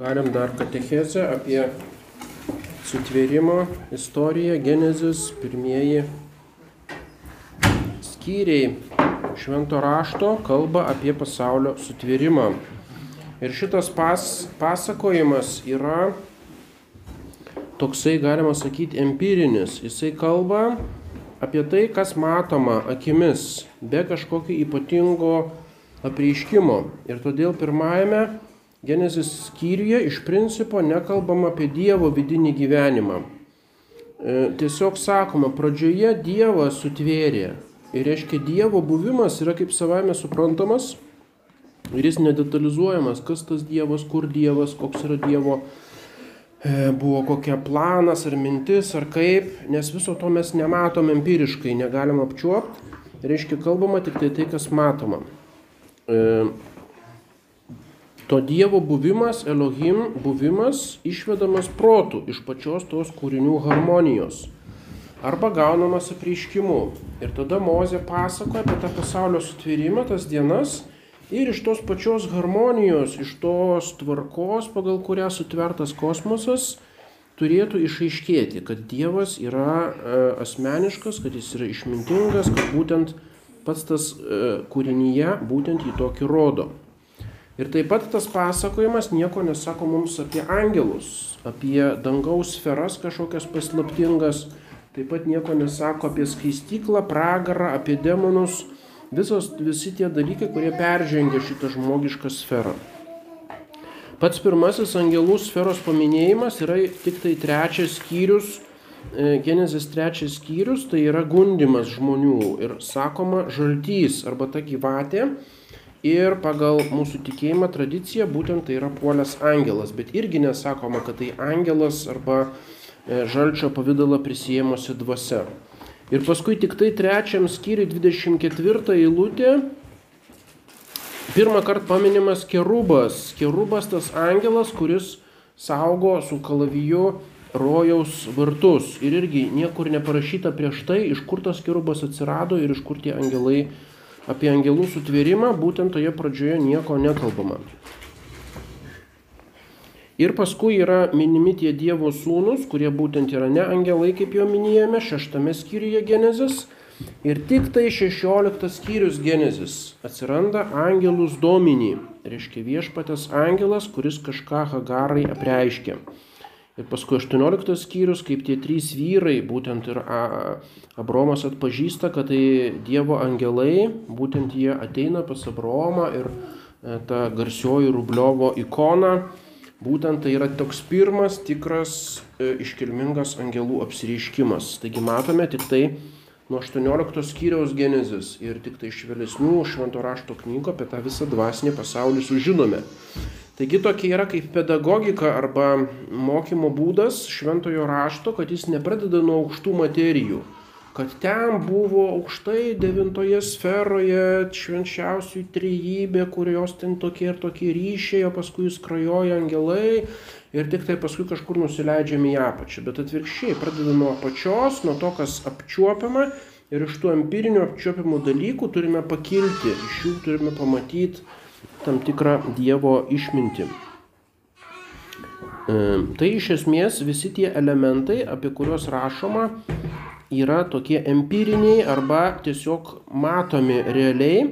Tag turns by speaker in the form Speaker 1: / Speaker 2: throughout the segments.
Speaker 1: Galim dar katechezę apie sutvėrimo istoriją, genezis, pirmieji skyriai švento rašto kalba apie pasaulio sutvėrimą. Ir šitas pas, pasakojimas yra toksai, galima sakyti, empirinis. Jisai kalba apie tai, kas matoma akimis, be kažkokio ypatingo apreiškimo. Ir todėl pirmajame Genezis skyriuje iš principo nekalbama apie Dievo vidinį gyvenimą. E, tiesiog sakoma, pradžioje Dievas sutvėrė. Ir reiškia, Dievo buvimas yra kaip savame suprantamas ir jis nedetalizuojamas, kas tas Dievas, kur Dievas, koks yra Dievo, e, buvo kokia planas ar mintis ar kaip, nes viso to mes nematom empiriškai, negalim apčiuopti. Reiškia, kalbama tik tai tai, kas matoma. E, to Dievo buvimas, Elohim buvimas išvedamas protų iš pačios tos kūrinių harmonijos arba gaunamas apreiškimu. Ir tada Mozė pasakoja apie tą pasaulio sutvėrimą, tas dienas ir iš tos pačios harmonijos, iš tos tvarkos, pagal kurią sutvertas kosmosas, turėtų išaiškėti, kad Dievas yra e, asmeniškas, kad jis yra išmintingas, kad būtent pats tas e, kūrinyje būtent į tokį rodo. Ir taip pat tas pasakojimas nieko nesako mums apie angelus, apie dangaus sferas kažkokias paslaptingas, taip pat nieko nesako apie skaistyklą, pragarą, apie demonus, visos, visi tie dalykai, kurie peržengia šitą žmogišką sferą. Pats pirmasis angelų sferos paminėjimas yra tik tai trečias skyrius, e, Genezis trečias skyrius, tai yra gundimas žmonių ir sakoma žaltys arba ta gyvatė Ir pagal mūsų tikėjimą tradiciją būtent tai yra puolęs angelas, bet irgi nesakoma, kad tai angelas arba e, žalčio pavydalą prisėmusi dvasia. Ir paskui tik tai trečiam skyriui 24 eilutė pirmą kartą paminimas kerubas. Kerubas tas angelas, kuris saugo su kalaviju rojaus vartus. Ir irgi niekur neparašyta prieš tai, iš kur tas kerubas atsirado ir iš kur tie angelai apie angelų sutvėrimą būtent toje pradžioje nieko nekalbama. Ir paskui yra minimi tie Dievo sūnus, kurie būtent yra ne angelai, kaip jau minėjome, šeštame skyriuje Genezis. Ir tik tai šešioliktas skyrius Genezis atsiranda angelus dominį, reiškia viešpatės angelas, kuris kažką Hagarai apreiškia. Ir paskui 18 skyrius, kaip tie trys vyrai, būtent ir Abromas atpažįsta, kad tai Dievo angelai, būtent jie ateina pas Abromą ir e, ta garsioji Rubliovo ikona, būtent tai yra toks pirmas tikras e, iškilmingas angelų apsireiškimas. Taigi matome tik tai nuo 18 skyriaus genezis ir tik tai iš vėlesnių švento rašto knygų apie tą visą dvasinį pasaulį sužinome. Taigi tokia yra kaip pedagogika arba mokymo būdas šventojo rašto, kad jis nepradeda nuo aukštų materijų, kad ten buvo aukštai devintoje sferoje švenčiausių trejybė, kurios ten tokie ir tokie ryšiai, o paskui skrajoja angelai ir tik tai paskui kažkur nusileidžiame į apačią. Bet atvirkščiai, pradeda nuo apačios, nuo to, kas apčiuopiama ir iš tų empirinių apčiuopiamų dalykų turime pakilti, iš jų turime pamatyti tam tikrą Dievo išmintį. E, tai iš esmės visi tie elementai, apie kuriuos rašoma, yra tokie empiriniai arba tiesiog matomi realiai.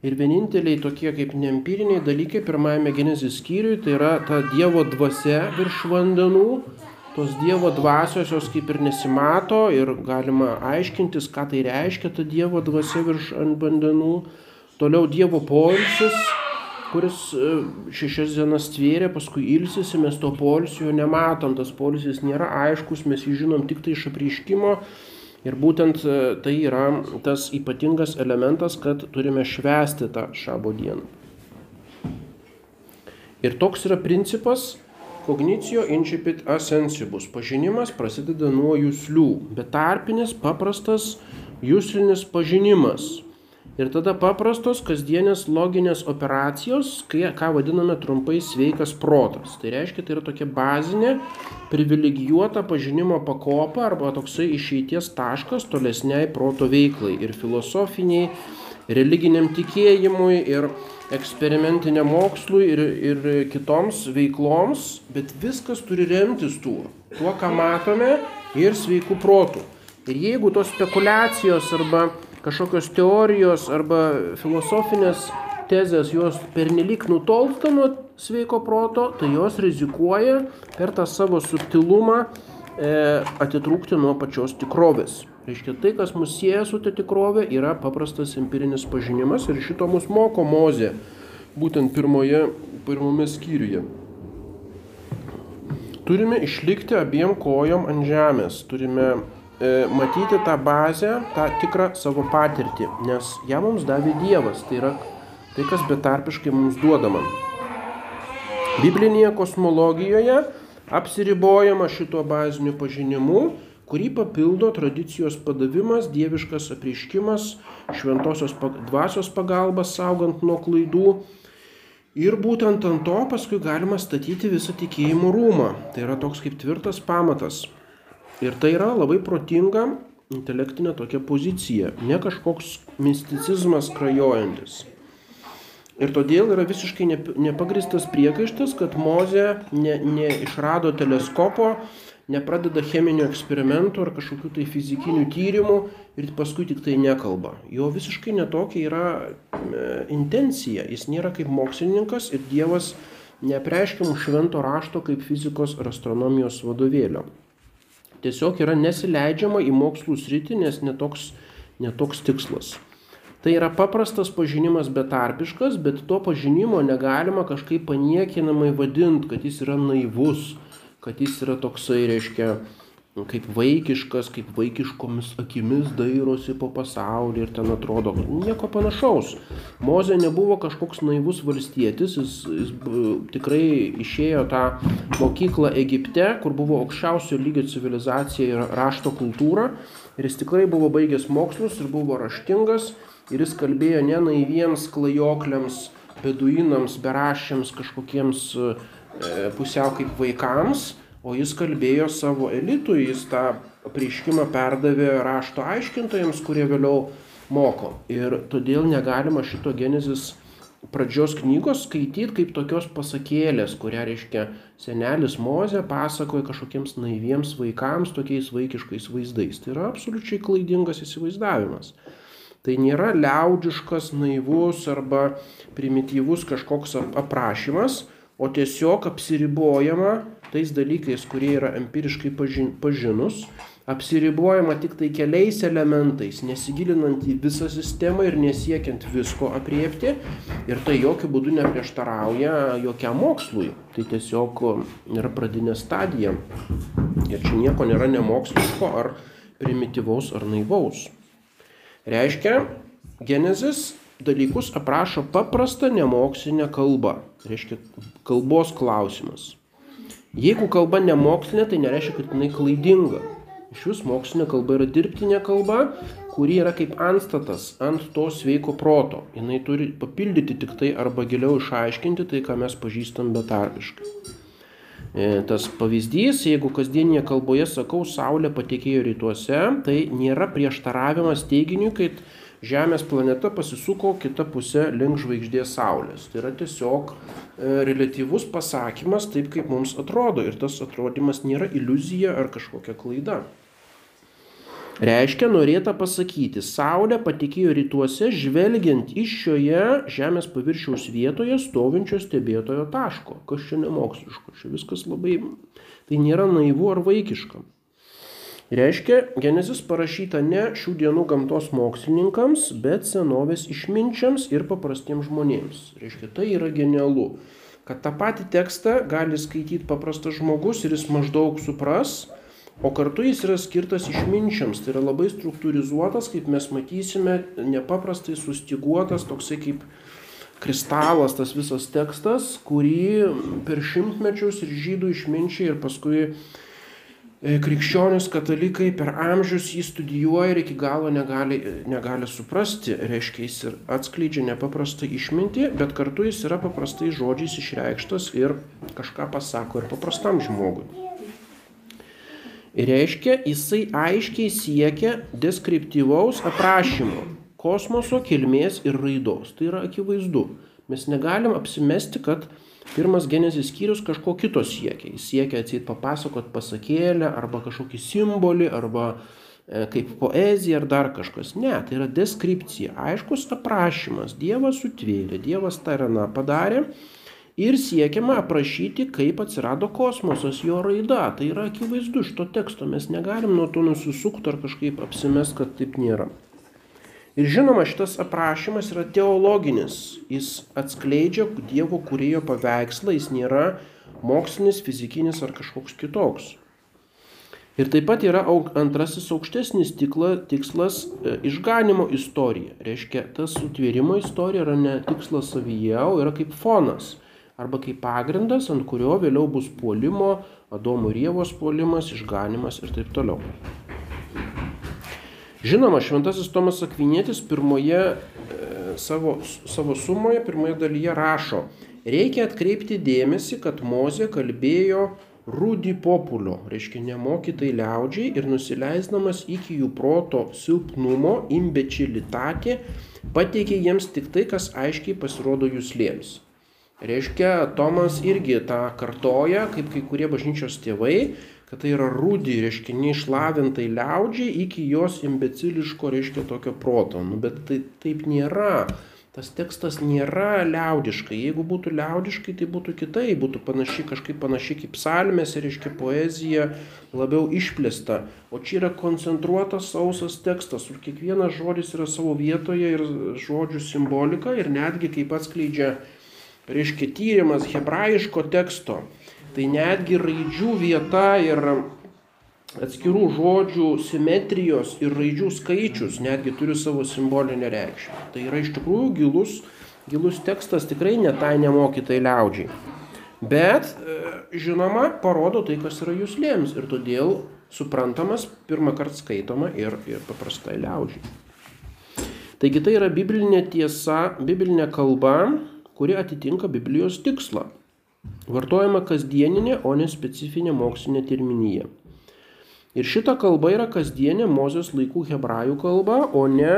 Speaker 1: Ir vieninteliai tokie kaip neempiriniai dalykai pirmajame genezis skyriui, tai yra ta Dievo dvasia virš vandenų, tos Dievo dvasios jos kaip ir nesimato ir galima aiškintis, ką tai reiškia ta Dievo dvasia virš ant vandenų. Toliau Dievo poilsis, kuris e, šešias dienas tvėrė, paskui ilsisi, mes to polisio nematom, tas polisis nėra aiškus, mes jį žinom tik tai iš apriškimo. Ir būtent e, tai yra tas ypatingas elementas, kad turime švęsti tą šabo dieną. Ir toks yra principas Kognicijo incipit asensibus. Pažinimas prasideda nuo jūslių, bet tarpinis paprastas jūslinis pažinimas Ir tada paprastos kasdienės loginės operacijos, kai, ką vadiname trumpai sveikas protas. Tai reiškia, tai yra tokia bazinė, privilegijuota pažinimo pakopa arba toksai išeities taškas tolesniai proto veiklai ir filosofiniai, religiniam tikėjimui ir eksperimentiniam mokslui ir, ir kitoms veikloms, bet viskas turi remtis tuo, tuo, ką matome ir sveikų protų. Ir jeigu tos spekulacijos arba kažkokios teorijos arba filosofinės tezės jos pernelik nutolsta nuo sveiko proto, tai jos rizikuoja per tą savo subtilumą e, atitrūkti nuo pačios tikrovės. Reiškia, tai, kas mus sieja su ta tikrovė, yra paprastas empirinis pažinimas ir šito mus moko mozė, būtent pirmoje, pirmame skyriuje. Turime išlikti abiem kojom ant žemės, turime matyti tą bazę, tą tikrą savo patirtį, nes ją mums davė Dievas, tai yra tai, kas betarpiškai mums duodama. Biblinėje kosmologijoje apsiribojama šito baziniu pažinimu kurį papildo tradicijos padavimas, dieviškas apreiškimas, šventosios dvasios pagalba saugant nuo klaidų. Ir būtent ant to paskui galima statyti visą tikėjimo rūmą. Tai yra toks kaip tvirtas pamatas. Ir tai yra labai protinga intelektinė tokia pozicija, ne kažkoks misticizmas krajojantis. Ir todėl yra visiškai nepagristas priekaištas, kad Moze neišrado ne teleskopo, nepradeda cheminių eksperimentų ar kažkokių tai fizikinių tyrimų ir paskui tik tai nekalba. Jo visiškai netokia yra e, intencija. Jis nėra kaip mokslininkas ir Dievas neapreiškia mums švento rašto kaip fizikos ar astronomijos vadovėlio. Tiesiog yra nesileidžiama į mokslų sritį, nes netoks, netoks tikslas. Tai yra paprastas pažinimas betarpiškas, bet to pažinimo negalima kažkaip paniekinamai vadinti, kad jis yra naivus, kad jis yra toksai, reiškia, kaip vaikiškas, kaip vaikiškomis akimis dairosi po pasaulį ir ten atrodo nieko panašaus. Moze nebuvo kažkoks naivus valstietis, jis, jis tikrai išėjo tą mokyklą Egipte, kur buvo aukščiausio lygio civilizacija ir rašto kultūra. Ir jis tikrai buvo baigęs mokslus ir buvo raštingas. Ir jis kalbėjo ne naiviems klajokliams, beduinams, berašiams, kažkokiems uh, E, pusiau kaip vaikams, o jis kalbėjo savo elitui, jis tą prieškimą perdavė rašto aiškintojams, kurie vėliau moko. Ir todėl negalima šito genezis pradžios knygos skaityti kaip tokios pasakėlės, kurią reiškia senelis Moze pasakoja kažkokiems naiviems vaikams tokiais vaikiškais vaizdais. Tai yra absoliučiai klaidingas įsivaizdavimas. Tai nėra liaudžiškas, naivus arba primityvus kažkoks aprašymas, o tiesiog apsiribojama tais dalykais, kurie yra empiriškai pažin, pažinus, apsiribojama tik tai keliais elementais, nesigilinant į visą sistemą ir nesiekiant visko apriepti. Ir tai jokių būdų neprieštarauja jokiam mokslui. Tai tiesiog yra pradinė stadija. Ir čia nieko nėra nemoksliško ar primityvaus ar naivaus. Reiškia, Genezis dalykus aprašo paprastą nemokslinę kalbą. Reiškia kalbos klausimas. Jeigu kalba nemokslinė, tai nereiškia, kad jinai klaidinga. Iš vis mokslinė kalba yra dirbtinė kalba, kuri yra kaip anstatas ant to sveiko proto. Jis turi papildyti tik tai arba giliau išaiškinti tai, ką mes pažįstam betarpiškai. E, tas pavyzdys, jeigu kasdieninėje kalboje sakau, Saulė patekėjo rytuose, tai nėra prieštaravimas teiginiui, kad Žemės planeta pasisuko kita pusė link žvaigždės Saulės. Tai yra tiesiog e, relatyvus pasakymas taip, kaip mums atrodo. Ir tas atrodymas nėra iliuzija ar kažkokia klaida. Reiškia, norėta pasakyti, Saulė patikėjo rytuose, žvelgiant iš šioje Žemės paviršiaus vietoje stovinčio stebėtojo taško. Kas čia nemoksliško, čia viskas labai, tai nėra naivu ar vaikiška. Reiškia, Genezis parašyta ne šių dienų gamtos mokslininkams, bet senovės išminčiams ir paprastiems žmonėms. Reiškia, tai yra genialu, kad tą patį tekstą gali skaityti paprastas žmogus ir jis maždaug supras, o kartu jis yra skirtas išminčiams. Tai yra labai struktūrizuotas, kaip mes matysime, nepaprastai sustiguotas, toksai kaip kristalas tas visas tekstas, kurį per šimtmečius ir žydų išminčiai ir paskui E, krikščionis katalikai per amžius jį studijuoja ir iki galo negali, negali suprasti. Reiškia, jis ir atskleidžia nepaprastą išmintį, bet kartu jis yra paprastai žodžiais išreikštas ir kažką pasako ir paprastam žmogui. Ir reiškia, jisai aiškiai siekia deskriptyvaus aprašymo kosmoso kilmės ir raidos. Tai yra akivaizdu. Mes negalim apsimesti, kad pirmas genezis skyrius kažko kito siekia. Jis siekia atseit papasakot pasakėlę arba kažkokį simbolį arba e, kaip poezija ar dar kažkas. Ne, tai yra deskripcija, aiškus aprašymas. Dievas sutvėrė, Dievas aną padarė ir siekiama aprašyti, kaip atsirado kosmosas, jo raida. Tai yra akivaizdu iš to teksto, mes negalim nuo to nusisukti ar kažkaip apsimest, kad taip nėra. Ir žinoma, šitas aprašymas yra teologinis, jis atskleidžia Dievo kūrėjo paveikslą, jis nėra mokslinis, fizikinis ar kažkoks kitoks. Ir taip pat yra antrasis aukštesnis tikla, tikslas e, išganimo istorija. Reiškia, tas sutvėrimo istorija yra ne tikslas savyje, o yra kaip fonas arba kaip pagrindas, ant kurio vėliau bus puolimo, Adomo Rievos puolimas, išganimas ir taip toliau. Žinoma, šventasis Tomas Akvinėtis pirmoje e, savo, savo sumoje, pirmoje dalyje rašo, reikia atkreipti dėmesį, kad Mozė kalbėjo rūdį populio, reiškia nemokytai liaudžiai ir nusileisdamas iki jų proto silpnumo, imbečilitatė, pateikė jiems tik tai, kas aiškiai pasirodo jūslėms. Reiškia, Tomas irgi tą kartoja, kaip kai kurie bažnyčios tėvai, kad tai yra rūdį, reiškia, neišlavintai liaudžiai iki jos imbeciliško, reiškia, tokio proto. Nu, bet tai taip nėra. Tas tekstas nėra liaudiškai. Jeigu būtų liaudiškai, tai būtų kitai, būtų panašiai, kažkaip panašiai kaip psalmėse, reiškia, poezija labiau išplėsta. O čia yra koncentruotas sausas tekstas, kur kiekvienas žodis yra savo vietoje ir žodžių simbolika ir netgi kaip atskleidžia reiškia tyrimas hebrajiško teksto, tai netgi raidžių vieta ir atskirų žodžių simetrijos ir raidžių skaičius netgi turi savo simbolinę reikšmę. Tai yra iš tikrųjų gilus, gilus tekstas tikrai netai nemokytai liaudžiai. Bet, e, žinoma, parodo tai, kas yra jūslėms ir todėl suprantamas pirmą kartą skaitoma ir, ir paprastai liaudžiai. Taigi tai yra biblinė tiesa, biblinė kalba, kuri atitinka Biblijos tikslą. Vartojama kasdieninė, o ne specifinė mokslinė terminija. Ir šita kalba yra kasdienė Mozės laikų hebrajų kalba, o ne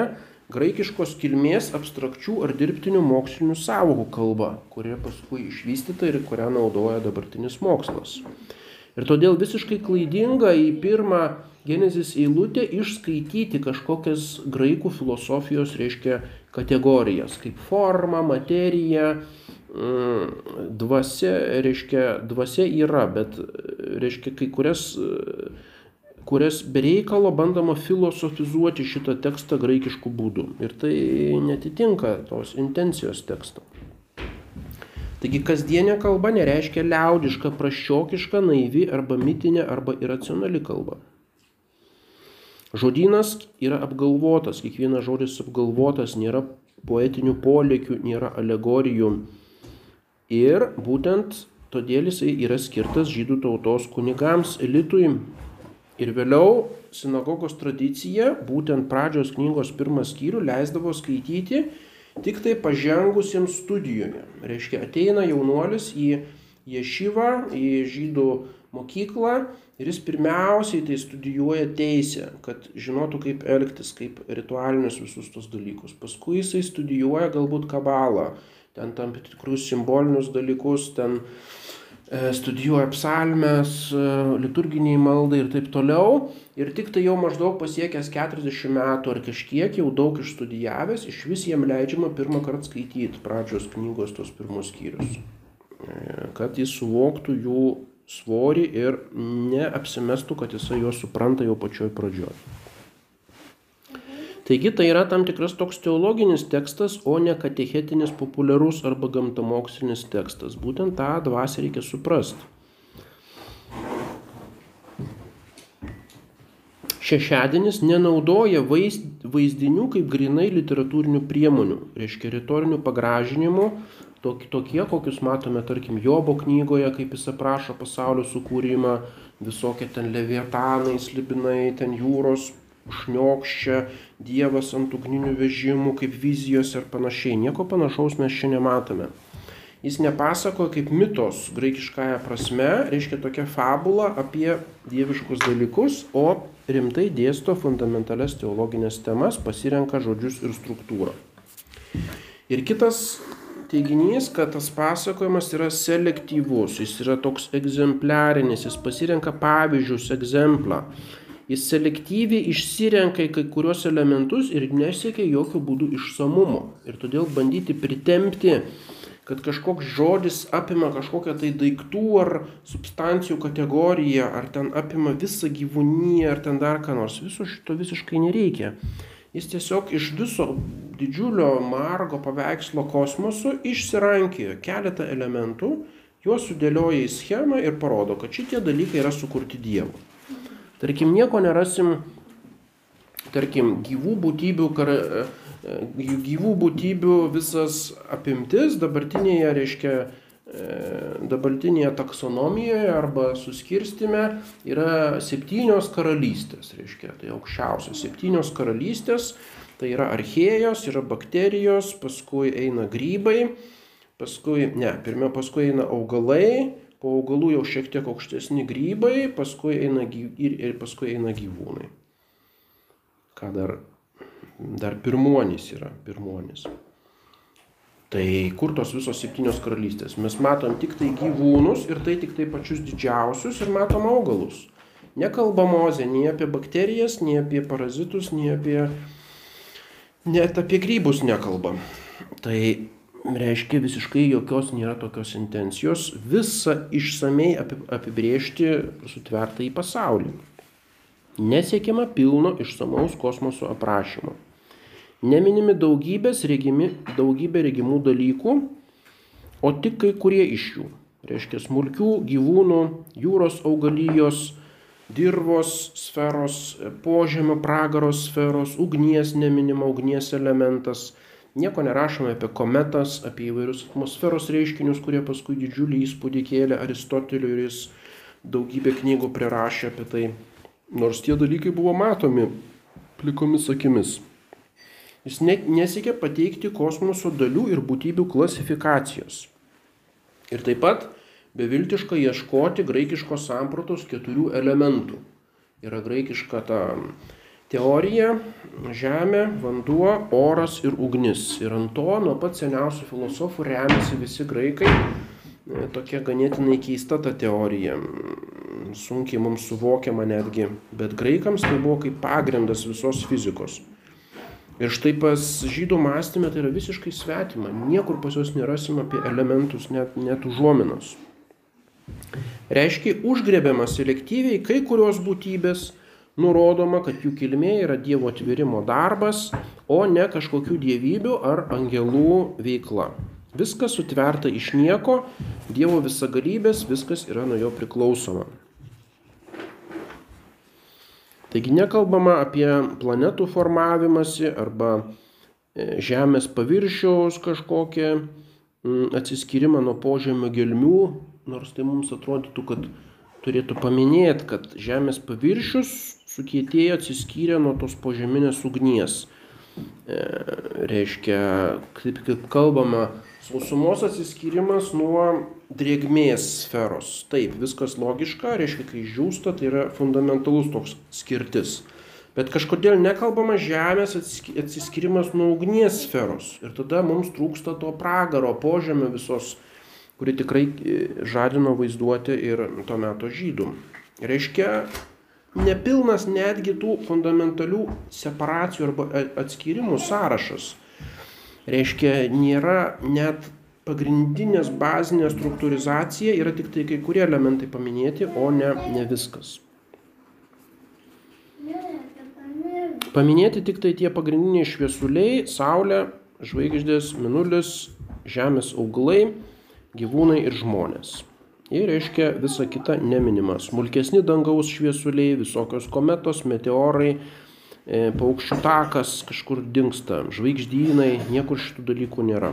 Speaker 1: graikiškos kilmės abstrakčių ar dirbtinių mokslinių savokų kalba, kuri paskui išvystyta ir kurią naudoja dabartinis mokslas. Ir todėl visiškai klaidinga į pirmą Genezis eilutę išskaityti kažkokias graikų filosofijos, reiškia, kategorijas, kaip forma, materija, mm, dvasia, reiškia, dvasia yra, bet, reiškia, kai kurias, kurias bereikalo bandoma filosofizuoti šitą tekstą graikiškų būdų. Ir tai netitinka tos intencijos teksto. Taigi kasdienė kalba nereiškia liaudiška, praščiokiška, naivi arba mitinė arba iracionali kalba. Žodynas yra apgalvotas, kiekvienas žodis apgalvotas, nėra poetinių polėkių, nėra alegorijų. Ir būtent todėl jisai yra skirtas žydų tautos kunigams, elitui. Ir vėliau sinagogos tradicija, būtent pradžios knygos pirmas skyrių, leisdavo skaityti tik tai pažengusiems studijoje. Reiškia, ateina jaunuolis į ješivą, į žydų mokyklą ir jis pirmiausiai tai studijuoja teisę, kad žinotų kaip elgtis, kaip ritualinius visus tos dalykus. Paskui jisai studijuoja galbūt kabalą, ten tam tikrus simbolinius dalykus, ten e, studijuoja psalmes, e, liturginiai maldai ir taip toliau. Ir tik tai jau maždaug pasiekęs 40 metų ar kažkiek jau daug išstudijavęs, iš vis jam leidžiama pirmą kartą skaityti pradžios knygos tos pirmus skyrius. E, kad jis suvoktų jų svorį ir neapsimestų, kad jisai juos supranta jau pačioj pradžioj. Taigi tai yra tam tikras toks teologinis tekstas, o ne katechetinis populiarus arba gamtamokslinis tekstas. Būtent tą dvasę reikia suprasti. Šešiadienis nenaudoja vaizdinių kaip grinai literatūrinių priemonių, reiškia retorinių pagražinimų tokie, kokius matome, tarkim, Jobo knygoje, kaip jis aprašo pasaulio sukūrimą, visokie ten leviatanai, slibinai, ten jūros šniokščia, Dievas ant ugninių vežimų, kaip vizijos ir panašiai. Nieko panašaus mes čia nematome. Jis nepasako kaip mitos graikiškąją prasme, reiškia tokia fabula apie dieviškus dalykus, o rimtai dėsto fundamentales teologinės temas, pasirenka žodžius ir struktūrą. Ir kitas teiginys, kad tas pasakojimas yra selektyvus, jis yra toks egzempliarinis, jis pasirenka pavyzdžius, egzemplą. Jis selektyviai išsirenka kai kurios elementus ir nesiekia jokių būdų išsamumo. Ir todėl bandyti pritempti, kad kažkoks žodis apima kažkokią tai daiktų ar substancijų kategoriją, ar ten apima visą gyvūniją, ar ten dar ką nors, viso šito visiškai nereikia. Jis tiesiog iš viso didžiulio margo paveikslo kosmoso išsirankėjo keletą elementų, juos sudėlioja į schemą ir parodo, kad šitie dalykai yra sukurti Dievo. Tarkim, nieko nerasim, tarkim, gyvų būtybių, kar, gyvų būtybių visas apimtis dabartinėje, reiškia, dabartinėje taksonomijoje arba suskirstime yra septynios karalystės, reiškia, tai aukščiausios septynios karalystės, tai yra archėjos, yra bakterijos, paskui eina grybai, paskui, ne, pirmia paskui eina augalai, po augalų jau šiek tiek aukštesni grybai, paskui eina, ir, ir paskui eina gyvūnai. Ką dar, dar pirmuonis yra, pirmuonis. Tai kur tos visos septynios karalystės? Mes matom tik tai gyvūnus ir tai tik tai pačius didžiausius ir matom augalus. Nekalba mozė nei apie bakterijas, nei apie parazitus, nei apie... Net apie grybus nekalba. Tai reiškia visiškai jokios nėra tokios intencijos visą išsamei apibriežti sutvertą į pasaulį. Nesiekiama pilno išsamaus kosmoso aprašymo. Neminimi daugybės regimi, daugybė regimų dalykų, o tik kai kurie iš jų. Reiškia smulkių gyvūnų, jūros augalijos, dirvos sferos, požemio pragaros sferos, ugnies neminima, ugnies elementas. Nieko nerašome apie kometas, apie įvairius atmosferos reiškinius, kurie paskui didžiulį įspūdį kėlė Aristoteliui ir jis daugybę knygų prirašė apie tai. Nors tie dalykai buvo matomi plikomis akimis. Jis nesiekia pateikti kosmoso dalių ir būtybių klasifikacijos. Ir taip pat beviltiška ieškoti graikiškos sampratos keturių elementų. Yra graikiška ta teorija - žemė, vanduo, oras ir ugnis. Ir ant to nuo pat seniausių filosofų remiasi visi graikai. Tokia ganėtinai keista ta teorija, sunkiai mums suvokiama netgi, bet graikams tai buvo kaip pagrindas visos fizikos. Ir štai pas žydų mąstymę tai yra visiškai svetima. Niekur pas juos nerasim apie elementus, net, net užuominos. Reiškia, užgrėbiama selektyviai kai kurios būtybės, nurodoma, kad jų kilmė yra Dievo atvirimo darbas, o ne kažkokių dievybių ar angelų veikla. Viskas sutverta iš nieko, Dievo visagalybės, viskas yra nuo jo priklausoma. Taigi nekalbama apie planetų formavimąsi arba e, Žemės paviršiaus kažkokią atsiskyrimą nuo požemio gelmių, nors tai mums atrodytų, kad turėtų paminėti, kad Žemės paviršius sukietėjo atsiskyrė nuo tos požeminės ugnies. E, reiškia, kaip, kaip kalbama, sausumos atsiskyrimas nuo drėgmės sferos. Taip, viskas logiška, reiškia, kai žiūsta, tai yra fundamentalus toks skirtis. Bet kažkodėl nekalbama žemės atsiskyrimas nuo ugnies sferos. Ir tada mums trūksta to pragaro, požemio visos, kuri tikrai e, žadino vaizduoti ir to meto žydų. Reiškia, nepilnas netgi tų fundamentalių separacijų arba atskirimų sąrašas. Reiškia, nėra net pagrindinės bazinė struktūrizacija yra tik tai kai kurie elementai paminėti, o ne, ne viskas. Paminėti tik tai tie pagrindiniai šviesuliai - Saulė, žvaigždės, minulis, žemės augalai, gyvūnai ir žmonės. Ir reiškia visa kita neminima. Smulkesni dangaus šviesuliai, visokios kometos, meteorai, paukščių takas kažkur dinksta, žvaigždynai, niekur šitų dalykų nėra.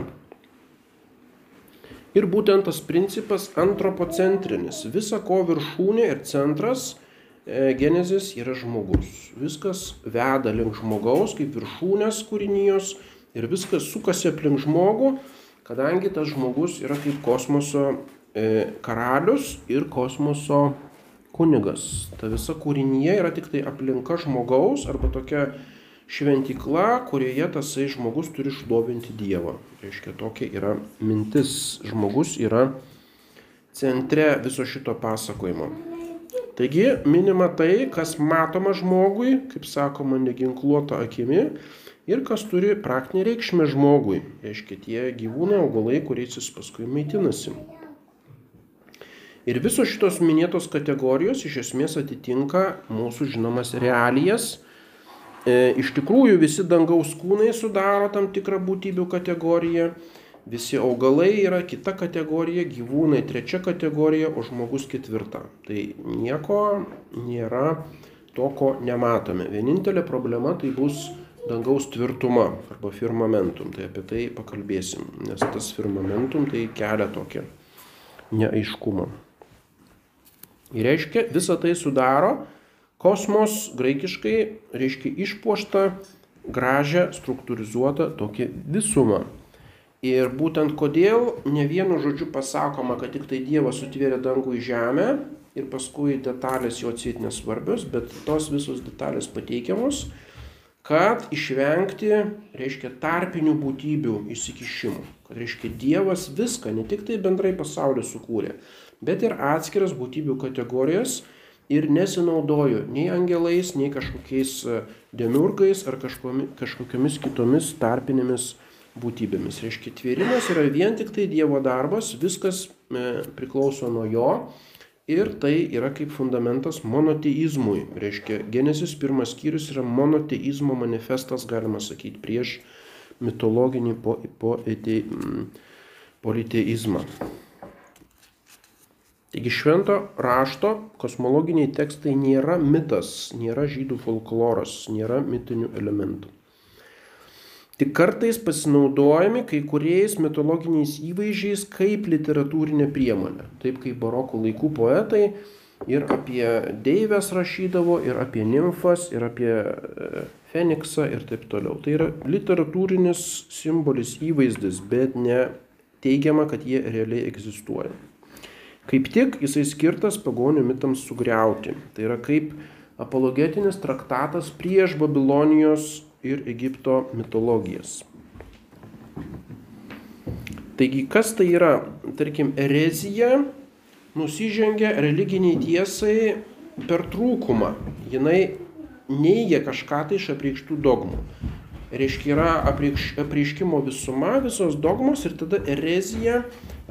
Speaker 1: Ir būtent tas principas antropocentrinis. Visa ko viršūnė ir centras e, genezės yra žmogus. Viskas veda link žmogaus kaip viršūnės kūrinijos ir viskas sukasi aplink žmogų, kadangi tas žmogus yra kaip kosmoso e, karalius ir kosmoso kunigas. Ta visa kūrinyje yra tik tai aplinka žmogaus arba tokia šventikla, kurioje tasai žmogus turi šlovinti Dievą. Reiškia, tokia yra mintis. Žmogus yra centre viso šito pasakojimo. Taigi minima tai, kas matoma žmogui, kaip sakoma, neginkluota akimi ir kas turi praktinį reikšmę žmogui. Reiškia tie gyvūnai, augalai, kuriais jis paskui maitinasi. Ir visos šitos minėtos kategorijos iš esmės atitinka mūsų žinomas realijas. E, iš tikrųjų visi dangaus kūnai sudaro tam tikrą būtybių kategoriją, visi augalai yra kita kategorija, gyvūnai trečia kategorija, o žmogus ketvirta. Tai nieko nėra to, ko nematome. Vienintelė problema tai bus dangaus tvirtuma arba firmamentum. Tai apie tai pakalbėsim, nes tas firmamentum tai kelia tokią neaiškumą. Ir reiškia, visą tai sudaro kosmos, graikiškai reiškia išpuoštą, gražią, struktūrizuotą tokią visumą. Ir būtent kodėl ne vienu žodžiu pasakoma, kad tik tai Dievas sutvėrė dangų į žemę ir paskui detalės jo atsėt nesvarbios, bet tos visos detalės pateikiamos, kad išvengti, reiškia, tarpinių būtybių įsikišimų. Kad, reiškia, Dievas viską, ne tik tai bendrai pasaulį sukūrė, bet ir atskiras būtybių kategorijas ir nesinaudoju nei angelais, nei kažkokiais e, demiurgais ar kažkokiamis kitomis tarpinėmis būtybėmis. Reiškia, tvėrimas yra vien tik tai Dievo darbas, viskas e, priklauso nuo jo ir tai yra kaip fundamentas monoteizmui. Reiškia, Genesis pirmas skyrius yra monoteizmo manifestas, galima sakyti, prieš mitologinį po, po, politeizmą. Taigi švento rašto kosmologiniai tekstai nėra mitas, nėra žydų folkloras, nėra mitinių elementų. Tik kartais pasinaudojami kai kuriais mitologiniais įvaizdžiais kaip literatūrinė priemonė. Taip kaip baroko laikų poetai ir apie deivės rašydavo, ir apie nimfas, ir apie e, Feniksą ir taip toliau. Tai yra literatūrinis simbolis įvaizdis, bet ne teigiama, kad jie realiai egzistuoja. Kaip tik jisai skirtas pagonių mitams sugriauti. Tai yra kaip apologetinis traktatas prieš Babilonijos ir Egipto mitologijas. Taigi, kas tai yra? Tarkim, erezija nusižengia religiniai tiesai per trūkumą. Jinai neigia kažką tai iš apreikštų dogmų. Reiškia, yra apreiškimo visuma, visos dogmos ir tada erezija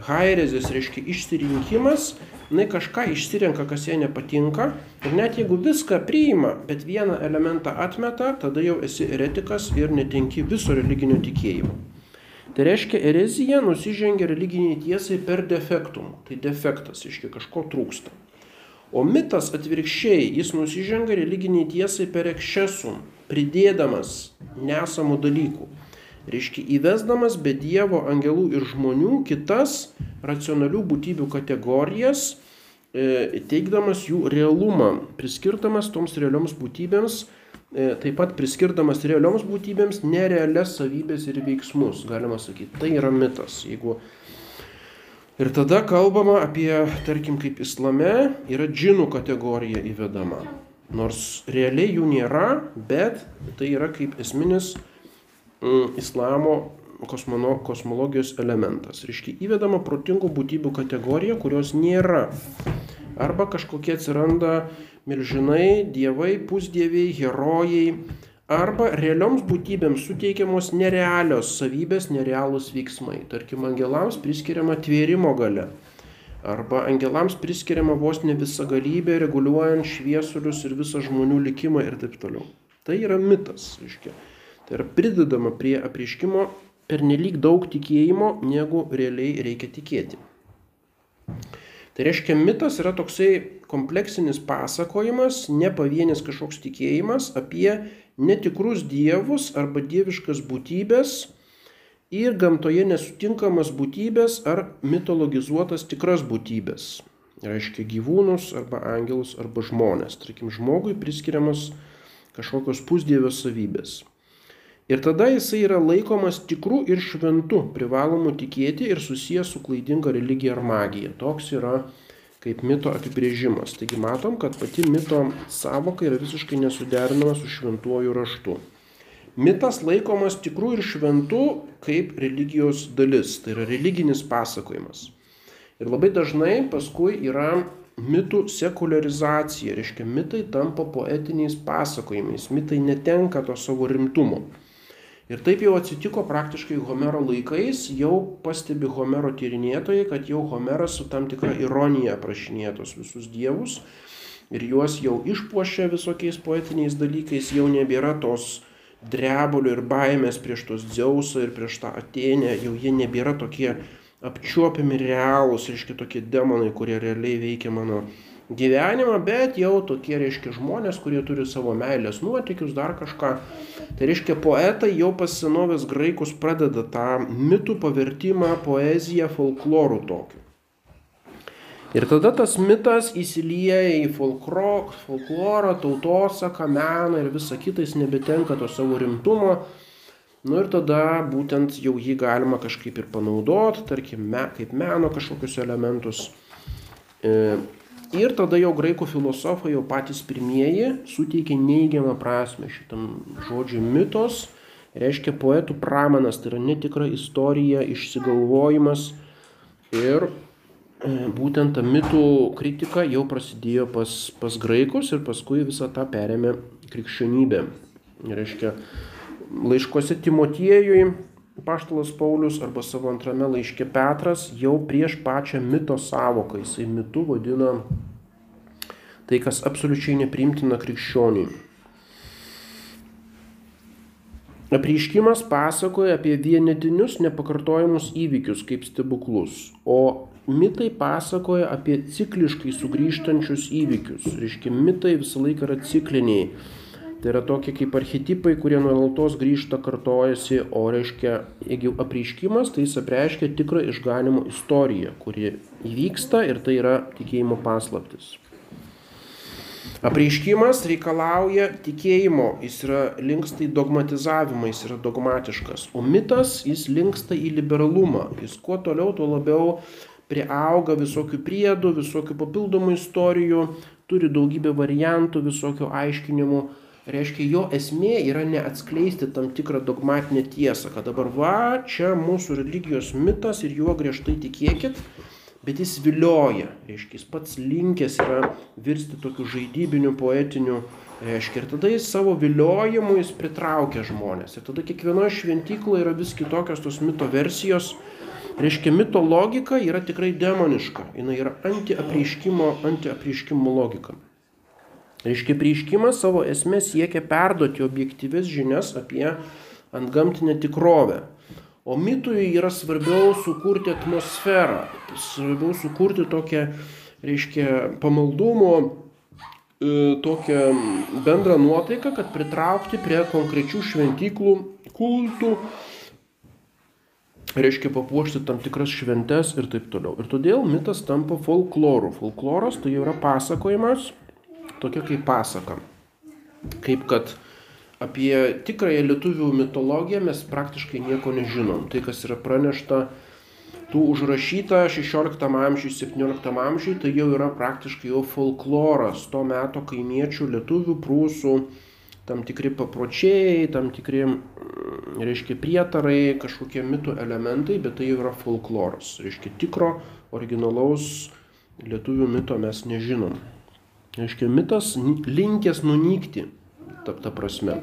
Speaker 1: hairezis reiškia išsirinkimas, jinai kažką išsirenka, kas jai nepatinka ir net jeigu viską priima, bet vieną elementą atmeta, tada jau esi eretikas ir netenki viso religinio tikėjimo. Tai reiškia, erezija nusižengia religiniai tiesai per defektum. Tai defektas, reiškia, kažko trūksta. O mitas atvirkščiai, jis nusižengia religiniai tiesai per ekšesum, pridėdamas nesamų dalykų. Reiškia, įvesdamas be Dievo angelų ir žmonių kitas racionalių būtybių kategorijas, e, teikdamas jų realumą, priskirdamas toms realioms būtybėms, e, taip pat priskirdamas realioms būtybėms nerealias savybės ir veiksmus, galima sakyti. Tai yra mitas. Jeigu... Ir tada kalbama apie, tarkim, kaip islame yra džinų kategorija įvedama. Nors realiai jų nėra, bet tai yra kaip esminis islamo kosmono, kosmologijos elementas. Reiškia, įvedama protingų būtybių kategorija, kurios nėra. Arba kažkokie atsiranda milžinai, dievai, pusdieviai, herojai. Arba realioms būtybėms suteikiamos nerealios savybės, nerealūs veiksmai. Tarkim, angelams priskiriama tvėrimo gale. Arba angelams priskiriama vos ne visa galybė, reguliuojant šviesulius ir visą žmonių likimą ir taip toliau. Tai yra mitas, reiškia. Tai yra pridedama prie apriškimo per nelik daug tikėjimo, negu realiai reikia tikėti. Tai reiškia, mitas yra toksai kompleksinis pasakojimas, ne pavienis kažkoks tikėjimas apie netikrus dievus arba dieviškas būtybės ir gamtoje nesutinkamas būtybės ar mitologizuotas tikras būtybės. Reiškia gyvūnus arba angelus arba žmonės. Tarkim, žmogui priskiriamas kažkokios pusdievio savybės. Ir tada jisai yra laikomas tikru ir šventu, privalomu tikėti ir susijęs su klaidinga religija ar magija. Toks yra kaip mito apibrėžimas. Taigi matom, kad pati mito savoka yra visiškai nesuderinama su šventuoju raštu. Mitas laikomas tikrų ir šventų kaip religijos dalis, tai yra religinis pasakojimas. Ir labai dažnai paskui yra mitų sekularizacija, reiškia mitai tampa poetiniais pasakojimais, mitai netenka to savo rimtumo. Ir taip jau atsitiko praktiškai Homero laikais, jau pastebi Homero tyrinėtojai, kad jau Homeras su tam tikra ironija aprašinėtos visus dievus ir juos jau išpuošia visokiais poetiniais dalykais, jau nebėra tos drebulio ir baimės prieš tos Dzeusą ir prieš tą Atenę, jau jie nebėra tokie apčiuopiami realūs, reiškia tokie demonai, kurie realiai veikia mano gyvenimą, bet jau tokie, reiškia, žmonės, kurie turi savo meilės nuotikius, dar kažką. Tai reiškia, poetai jau pas senovės graikus pradeda tą mitų pavertimą poeziją folklorų tokiu. Ir tada tas mitas įsilieja į folkloro, folklorą, tautosaką, meną ir visą kitą, jis nebetenka to savo rimtumo. Nu ir tada būtent jau jį galima kažkaip ir panaudoti, tarkim, me, kaip meno kažkokius elementus. E, ir tada jau graikų filosofai, jau patys pirmieji, suteikė neigiamą prasme šitam žodžiui mitos. Reiškia poetų pramanas, tai yra netikra istorija, išsigalvojimas ir E, būtent ta mitų kritika jau prasidėjo pas, pas graikus ir paskui visą tą perėmė krikščionybė. Reiškia, laiškose Timotiejui Paštalas Paulius arba savo antrame laiške Petras jau prieš pačią mito savoką, jisai mitu vadina tai, kas absoliučiai neprimtina krikščioniui. Apreiškimas pasakoja apie vienetinius nepakartojimus įvykius kaip stebuklus, o mitai pasakoja apie cikliškai sugrįžtančius įvykius. Reiškia, mitai visą laiką yra cikliniai. Tai yra tokie kaip archetipai, kurie nuolatos grįžta, kartojasi, o reiškia, jeigu apreiškimas, tai jis apreiškia tikrą išganimo istoriją, kuri įvyksta ir tai yra tikėjimo paslaptis. Apreiškimas reikalauja tikėjimo, jis yra linksta į dogmatizavimą, jis yra dogmatiškas. O mitas, jis linksta į liberalumą. Jis kuo toliau, tuo labiau priauga visokių priedų, visokių papildomų istorijų, turi daugybę variantų, visokių aiškinimų. Reiškia, jo esmė yra neatskleisti tam tikrą dogmatinę tiesą, kad dabar va, čia mūsų religijos mitas ir juo griežtai tikėkit bet jis vilioja, reiškia, jis pats linkęs yra virsti tokiu žaidybiniu, poetiniu, reiškia, ir tada jis savo viliojimu jis pritraukia žmonės. Ir tada kiekvienoje šventykloje yra vis kitokios tos mito versijos. Reiškia, mito logika yra tikrai demoniška, jinai yra antiapreiškimo, antiapreiškimo logika. Reiškia, prieiškimas savo esmę siekia perduoti objektyves žinias apie antgamtinę tikrovę. O mitui yra svarbiau sukurti atmosferą, svarbiau sukurti tokią, reiškia, pamaldumo, e, tokią bendrą nuotaiką, kad pritraukti prie konkrečių šventyklų, kultų, reiškia papuošti tam tikras šventes ir taip toliau. Ir todėl mitas tampa folkloru. Folkloras tai yra pasakojimas, tokia kaip pasaka. Kaip kad apie tikrąją lietuvių mitologiją mes praktiškai nieko nežinom. Tai, kas yra pranešta, tų užrašyta 16 amžiui, 17 amžiui, tai jau yra praktiškai jau folkloras to meto kaimiečių, lietuvių, prūsų, tam tikri papročiai, tam tikri, mm, reiškia, prietarai, kažkokie mitų elementai, bet tai jau yra folkloras. Reiškia, tikro, originalaus lietuvių mito mes nežinom. Reiškia, mitas linkęs nunykti ta, ta prasme.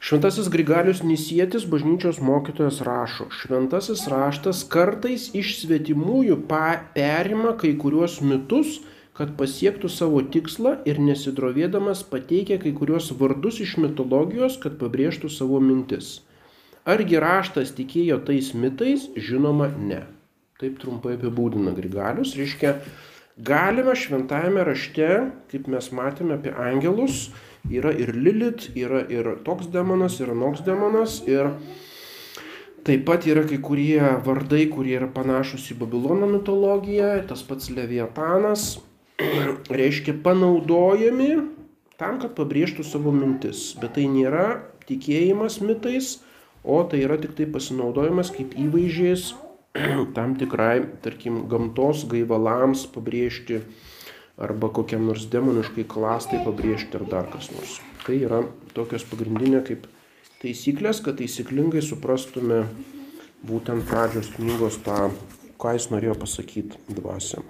Speaker 1: Šventasis Grigalius Nisietis, bažnyčios mokytojas, rašo, šventasis raštas kartais iš svetimųjų perima kai kuriuos mitus, kad pasiektų savo tikslą ir nesidrovėdamas pateikia kai kuriuos vardus iš mitologijos, kad pabrėžtų savo mintis. Argi raštas tikėjo tais mitais? Žinoma, ne. Taip trumpai apibūdina Grigalius, reiškia, Galima šventajame rašte, kaip mes matėme apie angelus, yra ir Lilit, yra ir toks demonas, yra noks demonas, ir taip pat yra kai kurie vardai, kurie yra panašus į Babilono mitologiją, tas pats Leviatanas, reiškia panaudojami tam, kad pabrėžtų savo mintis. Bet tai nėra tikėjimas mitais, o tai yra tik tai pasinaudojimas kaip įvaizdžiais tam tikrai, tarkim, gamtos gaivalams pabrėžti arba kokiam nors demoniškai klastai pabrėžti ar dar kas nors. Tai yra tokios pagrindinė kaip taisyklės, kad taisyklingai suprastume būtent pradžios knygos tą, ką jis norėjo pasakyti dvasia.